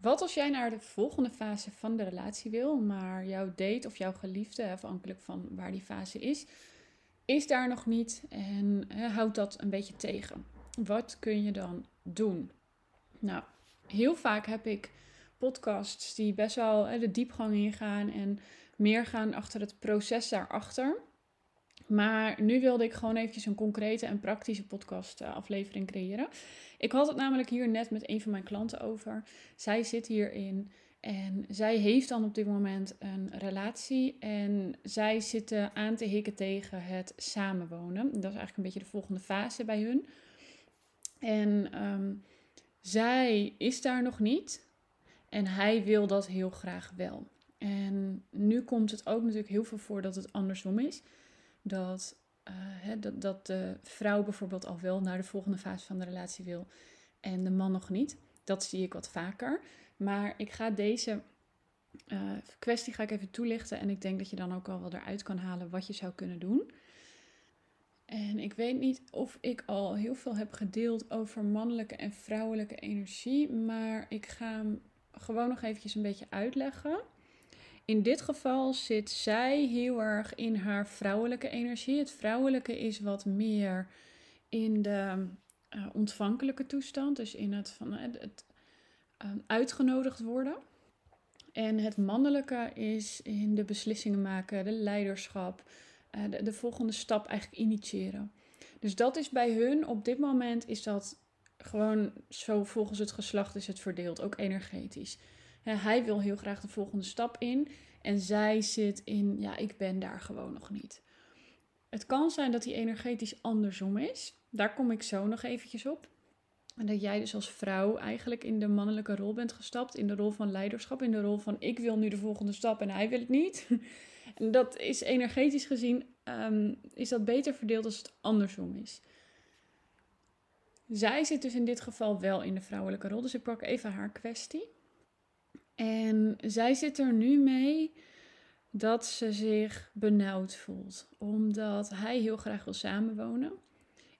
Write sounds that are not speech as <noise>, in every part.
Wat als jij naar de volgende fase van de relatie wil, maar jouw date of jouw geliefde, afhankelijk van waar die fase is, is daar nog niet en houdt dat een beetje tegen? Wat kun je dan doen? Nou, heel vaak heb ik podcasts die best wel de diepgang ingaan en meer gaan achter het proces daarachter. Maar nu wilde ik gewoon eventjes een concrete en praktische podcast eh, aflevering creëren. Ik had het namelijk hier net met een van mijn klanten over. Zij zit hierin en zij heeft dan op dit moment een relatie. En zij zitten aan te hikken tegen het samenwonen. Dat is eigenlijk een beetje de volgende fase bij hun. En ehm, zij is daar nog niet. En hij wil dat heel graag wel. En nu komt het ook natuurlijk heel veel voor dat het andersom is. Dat, hè, dat, dat de vrouw bijvoorbeeld al wel naar de volgende fase van de relatie wil en de man nog niet. Dat zie ik wat vaker. Maar ik ga deze uh, kwestie ga ik even toelichten en ik denk dat je dan ook al wel eruit kan halen wat je zou kunnen doen. En ik weet niet of ik al heel veel heb gedeeld over mannelijke en vrouwelijke energie, maar ik ga hem gewoon nog eventjes een beetje uitleggen. In dit geval zit zij heel erg in haar vrouwelijke energie. Het vrouwelijke is wat meer in de uh, ontvankelijke toestand, dus in het, van, het, het uh, uitgenodigd worden. En het mannelijke is in de beslissingen maken, de leiderschap, uh, de, de, volgende stap eigenlijk initiëren. Dus dat is bij hun op dit moment is dat gewoon zo volgens het geslacht is het verdeeld, ook energetisch. Hij wil heel graag de volgende stap in en zij zit in, ja, ik ben daar gewoon nog niet. Het kan zijn dat die energetisch andersom is. Daar kom ik zo nog eventjes op. En dat jij dus als vrouw eigenlijk in de mannelijke rol bent gestapt. In de rol van leiderschap. In de rol van ik wil nu de volgende stap en hij wil het niet. <laughs> En dat is energetisch gezien um, is dat beter verdeeld als het andersom is. Zij zit dus in dit geval wel in de vrouwelijke rol. Dus ik pak even haar kwestie. En zij zit er nu mee dat ze zich benauwd voelt. Omdat hij heel graag wil samenwonen.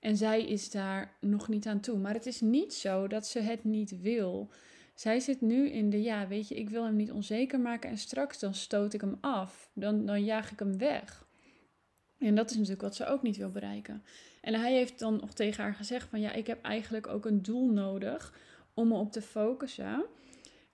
En zij is daar nog niet aan toe. Maar het is niet zo dat ze het niet wil. Zij zit nu in de ja, weet je, ik wil hem niet onzeker maken en straks dan stoot ik hem af. Dan, dan jaag ik hem weg. En dat is natuurlijk wat ze ook niet wil bereiken. En hij heeft dan nog tegen haar gezegd van ja, ik heb eigenlijk ook een doel nodig om me op te focussen.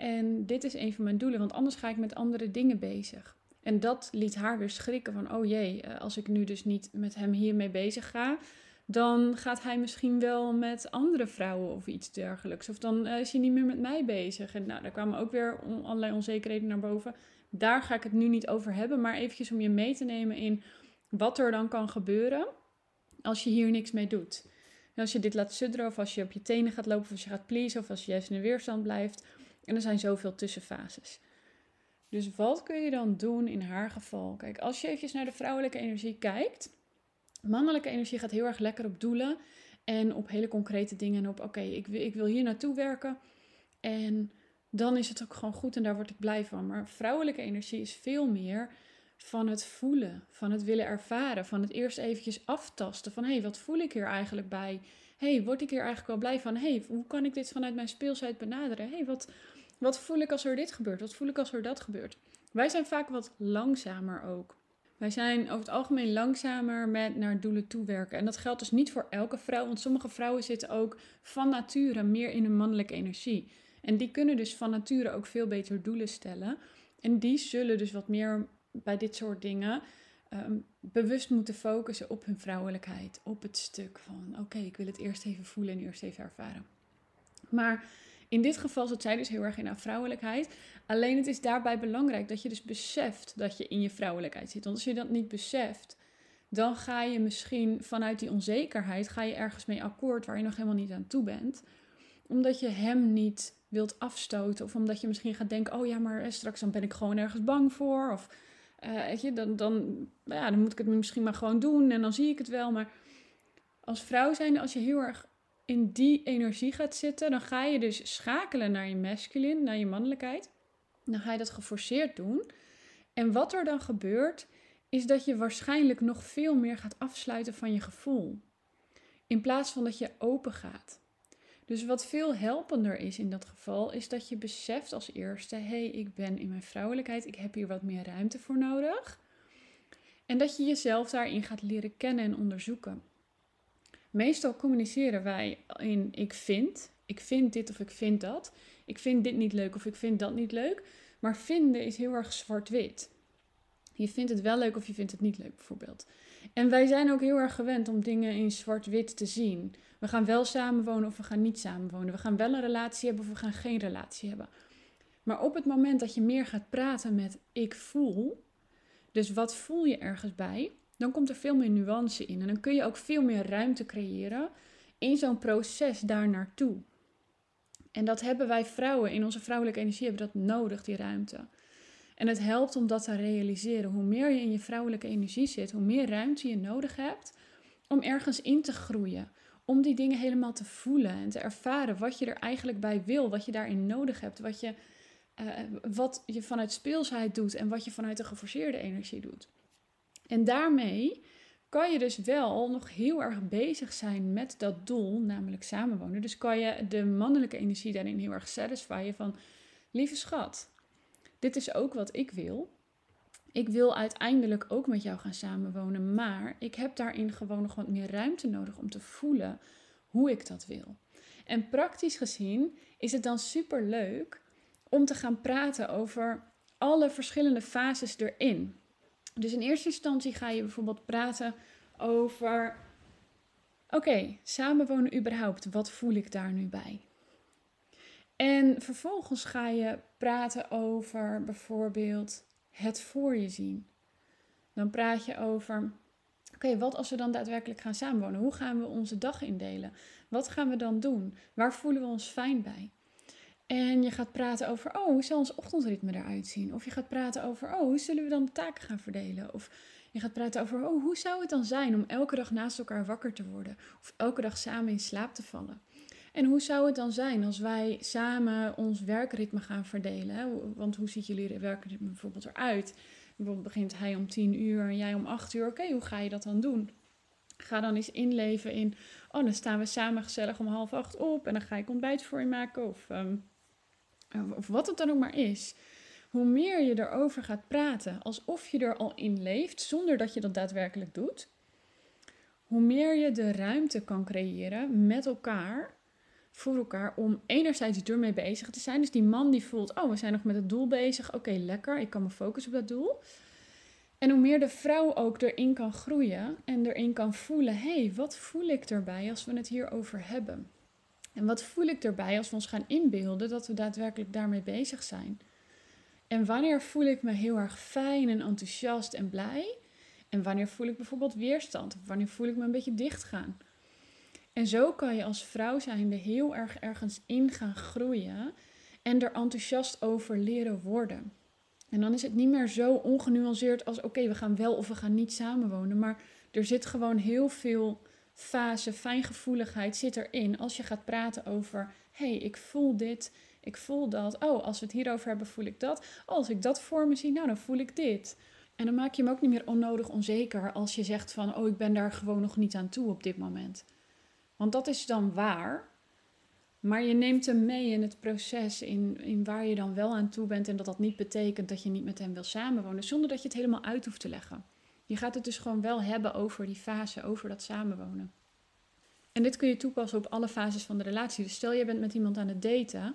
En dit is een van mijn doelen, want anders ga ik met andere dingen bezig. En dat liet haar weer schrikken van, oh jee, eh, als ik nu dus niet met hem hiermee bezig ga, dan gaat hij misschien wel met andere vrouwen of iets dergelijks. Of dan uh, is hij niet meer met mij bezig. En nou, daar kwamen ook weer allerlei onzekerheden naar boven. Daar ga ik het nu niet over hebben, maar eventjes om je mee te nemen in wat er dan kan gebeuren als je hier niks mee doet. En als je dit laat sudderen, of als je op je tenen gaat lopen, of als je gaat pleasen, of als je juist in de weerstand blijft. En er zijn zoveel tussenfases. Dus wat kun je dan doen in haar geval? Kijk, als je eventjes naar de vrouwelijke energie kijkt. Mannelijke energie gaat heel erg lekker op doelen en op hele concrete dingen. En op, oké, ik, ik wil hier naartoe werken. En dan is het ook gewoon goed en daar word ik blij van. Maar vrouwelijke energie is veel meer van het voelen, van het willen ervaren, van het eerst eventjes aftasten van hé, hey, wat voel ik hier eigenlijk bij? Hey, word ik hier eigenlijk wel blij van? Hey, hoe kan ik dit vanuit mijn speelsheid benaderen? Hey, wat, wat voel ik als er dit gebeurt? Wat voel ik als er dat gebeurt? Wij zijn vaak wat langzamer ook. Wij zijn over het algemeen langzamer met naar doelen toewerken. En dat geldt dus niet voor elke vrouw, want sommige vrouwen zitten ook van nature meer in een mannelijke energie. En die kunnen dus van nature ook veel beter doelen stellen. En die zullen dus wat meer bij dit soort dingen um, bewust moeten focussen op hun vrouwelijkheid. Op het stuk van oké, ik wil het eerst even voelen en eerst even ervaren. Maar in dit geval zit zij dus heel erg in haar vrouwelijkheid. Alleen het is daarbij belangrijk dat je dus beseft dat je in je vrouwelijkheid zit. Want als je dat niet beseft, dan ga je misschien vanuit die onzekerheid ga je ergens mee akkoord waar je nog helemaal niet aan toe bent. Omdat je hem niet wilt afstoten. Of omdat je misschien gaat denken, oh ja, maar straks dan ben ik gewoon ergens bang voor. Of uh, dan, dan, ja, dan moet ik het misschien maar gewoon doen en dan zie ik het wel. Maar als vrouw zijn, als je heel erg in die energie gaat zitten, dan ga je dus schakelen naar je masculine, naar je mannelijkheid. Dan ga je dat geforceerd doen. En wat er dan gebeurt, is dat je waarschijnlijk nog veel meer gaat afsluiten van je gevoel. In plaats van dat je open gaat. Dus wat veel helpender is in dat geval, is dat je beseft als eerste: hé, hey, ik ben in mijn vrouwelijkheid, ik heb hier wat meer ruimte voor nodig. En dat je jezelf daarin gaat leren kennen en onderzoeken. Meestal communiceren wij in ik vind, ik vind dit of ik vind dat. Ik vind dit niet leuk of ik vind dat niet leuk. Maar vinden is heel erg zwart-wit. Je vindt het wel leuk of je vindt het niet leuk, bijvoorbeeld. En wij zijn ook heel erg gewend om dingen in zwart-wit te zien. We gaan wel samenwonen of we gaan niet samenwonen. We gaan wel een relatie hebben of we gaan geen relatie hebben. Maar op het moment dat je meer gaat praten met ik voel, dus wat voel je ergens bij, dan komt er veel meer nuance in. En dan kun je ook veel meer ruimte creëren in zo'n proces daar naartoe. En dat hebben wij vrouwen in onze vrouwelijke energie hebben dat nodig, die ruimte. En het helpt om dat te realiseren. Hoe meer je in je vrouwelijke energie zit, hoe meer ruimte je nodig hebt om ergens in te groeien. Om die dingen helemaal te voelen en te ervaren wat je er eigenlijk bij wil, wat je daarin nodig hebt, wat je, uh, wat je vanuit speelsheid doet en wat je vanuit de geforceerde energie doet. En daarmee kan je dus wel nog heel erg bezig zijn met dat doel, namelijk samenwonen. Dus kan je de mannelijke energie daarin heel erg satisfyen van, lieve schat, dit is ook wat ik wil. Ik wil uiteindelijk ook met jou gaan samenwonen, maar ik heb daarin gewoon nog wat meer ruimte nodig om te voelen hoe ik dat wil. En praktisch gezien is het dan super leuk om te gaan praten over alle verschillende fases erin. Dus in eerste instantie ga je bijvoorbeeld praten over: oké, samenwonen überhaupt, wat voel ik daar nu bij? En vervolgens ga je praten over bijvoorbeeld het voor je zien. Dan praat je over: oké, wat als we dan daadwerkelijk gaan samenwonen? Hoe gaan we onze dag indelen? Wat gaan we dan doen? Waar voelen we ons fijn bij? En je gaat praten over, oh, hoe zal ons ochtendritme eruit zien? Of je gaat praten over, oh, hoe zullen we dan de taken gaan verdelen? Of je gaat praten over, oh, hoe zou het dan zijn om elke dag naast elkaar wakker te worden? Of elke dag samen in slaap te vallen? En hoe zou het dan zijn als wij samen ons werkritme gaan verdelen? Want hoe ziet jullie werkritme bijvoorbeeld eruit? Bijvoorbeeld begint hij om tien uur en jij om acht uur. Oké, hoe ga je dat dan doen? Ga dan eens inleven in, oh, dan staan we samen gezellig om half acht op en dan ga ik ontbijt voor je maken. Of ehm, of wat het dan ook maar is, hoe meer je erover gaat praten, alsof je er al in leeft, zonder dat je dat daadwerkelijk doet, hoe meer je de ruimte kan creëren met elkaar, voor elkaar, om enerzijds ermee bezig te zijn. Dus die man die voelt, oh, we zijn nog met het doel bezig, oké, lekker, ik kan me focussen op dat doel. En hoe meer de vrouw ook erin kan groeien en erin kan voelen, hé, hey, wat voel ik erbij als we het hierover hebben? En wat voel ik erbij als we ons gaan inbeelden dat we daadwerkelijk daarmee bezig zijn? En wanneer voel ik me heel erg fijn en enthousiast en blij? En wanneer voel ik bijvoorbeeld weerstand? Wanneer voel ik me een beetje dichtgaan? En zo kan je als vrouw zijnde heel erg ergens in gaan groeien en er enthousiast over leren worden. En dan is het niet meer zo ongenuanceerd als oké, we gaan wel of we gaan niet samenwonen. Maar er zit gewoon heel veel fase fijngevoeligheid zit erin als je gaat praten over: hey, ik voel dit, ik voel dat. Oh, als we het hierover hebben, voel ik dat. Oh, als ik dat voor me zie, nou, dan voel ik dit. En dan maak je hem ook niet meer onnodig onzeker als je zegt van: oh, ik ben daar gewoon nog niet aan toe op dit moment. Want dat is dan waar. Maar je neemt hem mee in het proces, in, in waar je dan wel aan toe bent. En dat dat niet betekent dat je niet met hem wil samenwonen, zonder dat je het helemaal uit hoeft te leggen. Je gaat het dus gewoon wel hebben over die fase, over dat samenwonen. En dit kun je toepassen op alle fases van de relatie. Dus stel je bent met iemand aan het daten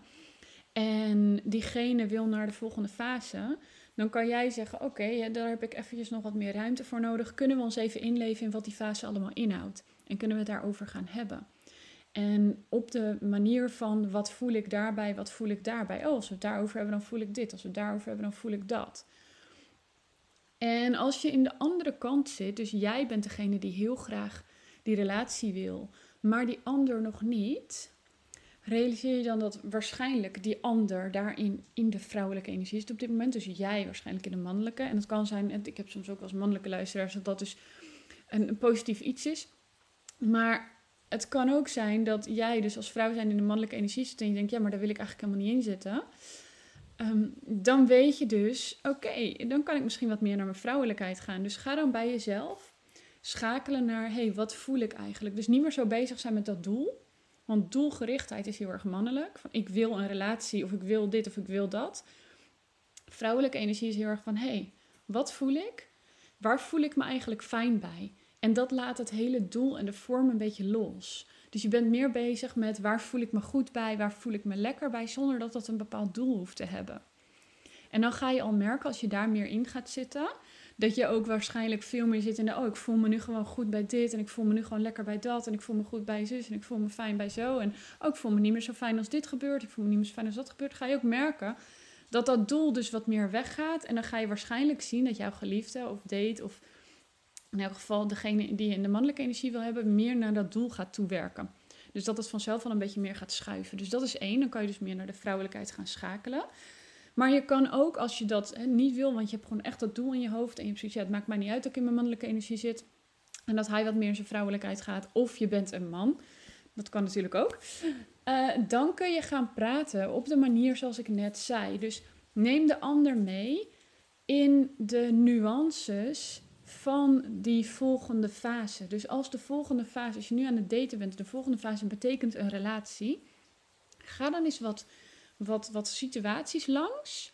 en diegene wil naar de volgende fase, dan kan jij zeggen: Oké, daar heb ik eventjes nog wat meer ruimte voor nodig. Kunnen we ons even inleven in wat die fase allemaal inhoudt? En kunnen we het daarover gaan hebben? En op de manier van wat voel ik daarbij, wat voel ik daarbij? Oh, als we het daarover hebben, dan voel ik dit. Als we het daarover hebben, dan voel ik dat. En als je in de andere kant zit, dus jij bent degene die heel graag die relatie wil, maar die ander nog niet, realiseer je dan dat waarschijnlijk die ander daarin in de vrouwelijke energie zit op dit moment. Dus jij waarschijnlijk in de mannelijke. En het kan zijn, ik heb soms ook als mannelijke luisteraars, dat dat dus een, positief iets is. Maar het kan ook zijn dat jij dus als vrouw zijn in de mannelijke energie zit en je denkt, ja, maar daar wil ik eigenlijk helemaal niet in zitten. Ehm, dan weet je dus, oké, dan kan ik misschien wat meer naar mijn vrouwelijkheid gaan. Dus ga dan bij jezelf schakelen naar, hé, hey, wat voel ik eigenlijk? Dus niet meer zo bezig zijn met dat doel. Want doelgerichtheid is heel erg mannelijk. Van ik wil een relatie of ik wil dit of ik wil dat. Vrouwelijke energie is heel erg van hé, hey, wat voel ik? Waar voel ik me eigenlijk fijn bij? En dat laat het hele doel en de vorm een beetje los. Dus je bent meer bezig met waar voel ik me goed bij, waar voel ik me lekker bij, zonder dat dat een bepaald doel hoeft te hebben. En dan ga je al merken als je daar meer in gaat zitten, dat je ook waarschijnlijk veel meer zit in de, oh, ik voel me nu gewoon goed bij dit en ik voel me nu gewoon lekker bij dat en ik voel me goed bij zus en ik voel me fijn bij zo en ook oh, voel me niet meer zo fijn als dit gebeurt, ik voel me niet meer zo fijn als dat gebeurt, ga je ook merken dat dat doel dus wat meer weggaat en dan ga je waarschijnlijk zien dat jouw geliefde of date of in elk geval degene die je in de mannelijke energie wil hebben, meer naar dat doel gaat toewerken. Dus dat het vanzelf al een beetje meer gaat schuiven. Dus dat is één. Dan kan je dus meer naar de vrouwelijkheid gaan schakelen. Maar je kan ook, als je dat hè, niet wil, want je hebt gewoon echt dat doel in je hoofd. En je hebt zoiets, ja, het maakt mij niet uit dat ik in mijn mannelijke energie zit. En dat hij wat meer in zijn vrouwelijkheid gaat. Of je bent een man. Dat kan natuurlijk ook. Uh, dan kun je gaan praten op de manier zoals ik net zei. Dus neem de ander mee in de nuances van die volgende fase. Dus als de volgende fase, als je nu aan het daten bent, de volgende fase betekent een relatie, ga dan eens wat, wat, wat situaties langs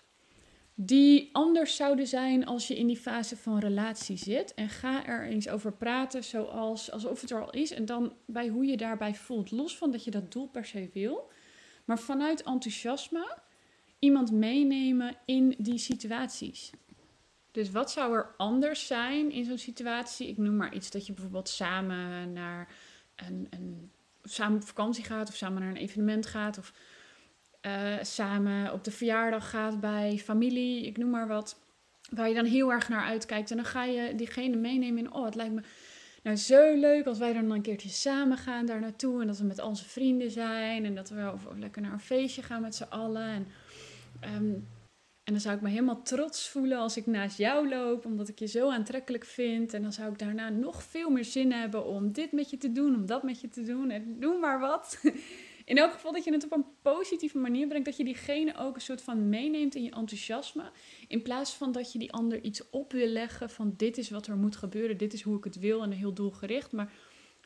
die anders zouden zijn als je in die fase van relatie zit. En ga er eens over praten zoals, alsof het er al is. En dan bij hoe je daarbij voelt. Los van dat je dat doel per se wil. Maar vanuit enthousiasme iemand meenemen in die situaties. Dus wat zou er anders zijn in zo'n situatie? Ik noem maar iets dat je bijvoorbeeld samen naar een, een samen op vakantie gaat of samen naar een evenement gaat of uh, samen op de verjaardag gaat bij familie, ik noem maar wat. Waar je dan heel erg naar uitkijkt. En dan ga je diegene meenemen in, oh, het lijkt me nou zo leuk als wij dan een keertje samen gaan daar naartoe. En dat we met onze vrienden zijn. En dat we of, lekker naar een feestje gaan met z'n allen. En um, en dan zou ik me helemaal trots voelen als ik naast jou loop, omdat ik je zo aantrekkelijk vind. En dan zou ik daarna nog veel meer zin hebben om dit met je te doen, om dat met je te doen. En doe maar wat. <laughs> In elk geval dat je het op een positieve manier brengt. Dat je diegene ook een soort van meeneemt in je enthousiasme. In plaats van dat je die ander iets op wil leggen van dit is wat er moet gebeuren, dit is hoe ik het wil en heel doelgericht. Maar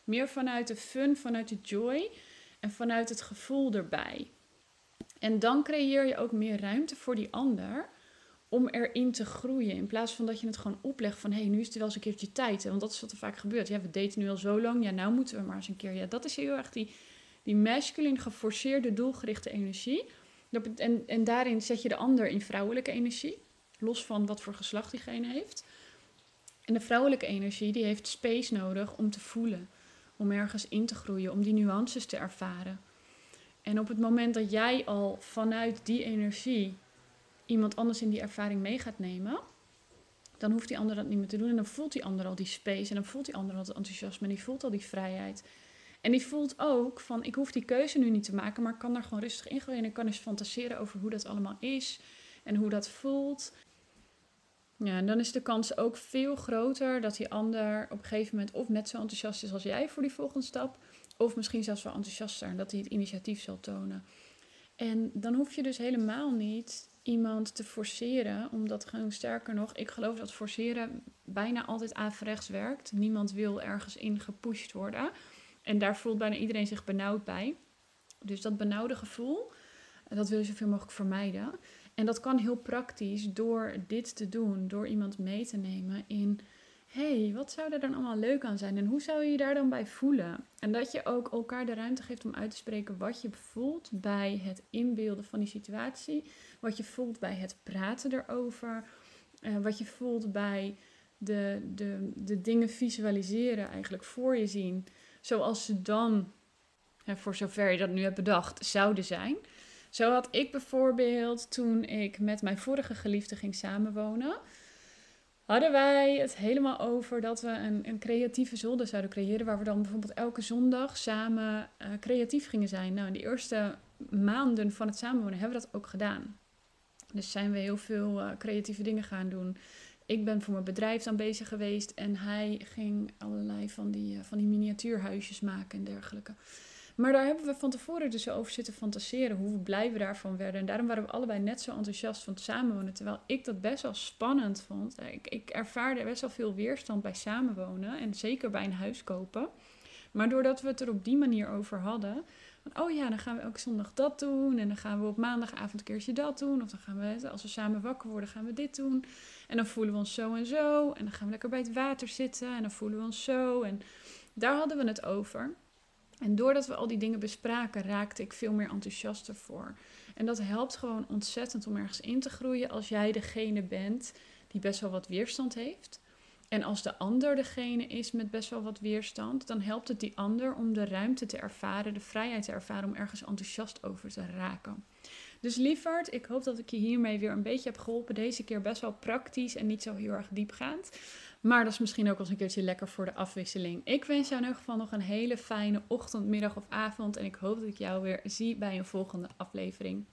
meer vanuit de fun, vanuit de joy en vanuit het gevoel erbij. En dan creëer je ook meer ruimte voor die ander om erin te groeien. In plaats van dat je het gewoon oplegt van... hé, hey, nu is het wel eens een keertje tijd. Want dat is wat er vaak gebeurt. Ja, we daten nu al zo lang. Ja, nou moeten we maar eens een keer... Ja, dat is heel erg die, die masculine, geforceerde, doelgerichte energie. En, en daarin zet je de ander in vrouwelijke energie. Los van wat voor geslacht diegene heeft. En de vrouwelijke energie, die heeft space nodig om te voelen. Om ergens in te groeien. Om die nuances te ervaren. En op het moment dat jij al vanuit die energie iemand anders in die ervaring mee gaat nemen, dan hoeft die ander dat niet meer te doen. En dan voelt die ander al die space en dan voelt die ander al het enthousiasme en die voelt al die vrijheid. En die voelt ook van, ik hoef die keuze nu niet te maken, maar ik kan daar gewoon rustig in gooien en ik kan eens fantaseren over hoe dat allemaal is en hoe dat voelt. Ja, en dan is de kans ook veel groter dat die ander op een gegeven moment of net zo enthousiast is als jij voor die volgende stap, of misschien zelfs wel enthousiast zijn dat hij het initiatief zal tonen. En dan hoef je dus helemaal niet iemand te forceren, omdat gewoon sterker nog, ik geloof dat forceren bijna altijd averechts werkt. Niemand wil ergens in gepusht worden. En daar voelt bijna iedereen zich benauwd bij. Dus dat benauwde gevoel, dat wil je zoveel mogelijk vermijden. En dat kan heel praktisch door dit te doen, door iemand mee te nemen in hey, wat zou er dan allemaal leuk aan zijn en hoe zou je je daar dan bij voelen? En dat je ook elkaar de ruimte geeft om uit te spreken wat je voelt bij het inbeelden van die situatie, wat je voelt bij het praten erover, uh, wat je voelt bij de, de, de dingen visualiseren, eigenlijk voor je zien, zoals ze dan, voor zover je dat nu hebt bedacht, zouden zijn. Zo had ik bijvoorbeeld toen ik met mijn vorige geliefde ging samenwonen hadden wij het helemaal over dat we een, een creatieve zolder zouden creëren. Waar we dan bijvoorbeeld elke zondag samen uh, creatief gingen zijn. Nou, in de eerste maanden van het samenwonen hebben we dat ook gedaan. Dus zijn we heel veel uh, creatieve dingen gaan doen. Ik ben voor mijn bedrijf dan bezig geweest en hij ging allerlei van die, uh, van die miniatuurhuisjes maken en dergelijke. Maar daar hebben we van tevoren dus over zitten fantaseren hoe blij we daarvan werden. En daarom waren we allebei net zo enthousiast van het samenwonen. Terwijl ik dat best wel spannend vond. Ik, ik ervaarde best wel veel weerstand bij samenwonen. En zeker bij een huis kopen. Maar doordat we het er op die manier over hadden, oh ja, dan gaan we elke zondag dat doen. En dan gaan we op maandagavond een keertje dat doen. Of dan gaan we, als we samen wakker worden, gaan we dit doen. En dan voelen we ons zo en zo. En dan gaan we lekker bij het water zitten. En dan voelen we ons zo. En daar hadden we het over. En doordat we al die dingen bespraken, raakte ik veel meer enthousiaster voor. En dat helpt gewoon ontzettend om ergens in te groeien als jij degene bent die best wel wat weerstand heeft. En als de ander degene is met best wel wat weerstand, dan helpt het die ander om de ruimte te ervaren, de vrijheid te ervaren om ergens enthousiast over te raken. Dus lieverd, ik hoop dat ik je hiermee weer een beetje heb geholpen. Deze keer best wel praktisch en niet zo heel erg diepgaand. Maar dat is misschien ook als een keertje lekker voor de afwisseling. Ik wens jou in ieder geval nog een hele fijne ochtend, middag of avond. En ik hoop dat ik jou weer zie bij een volgende aflevering.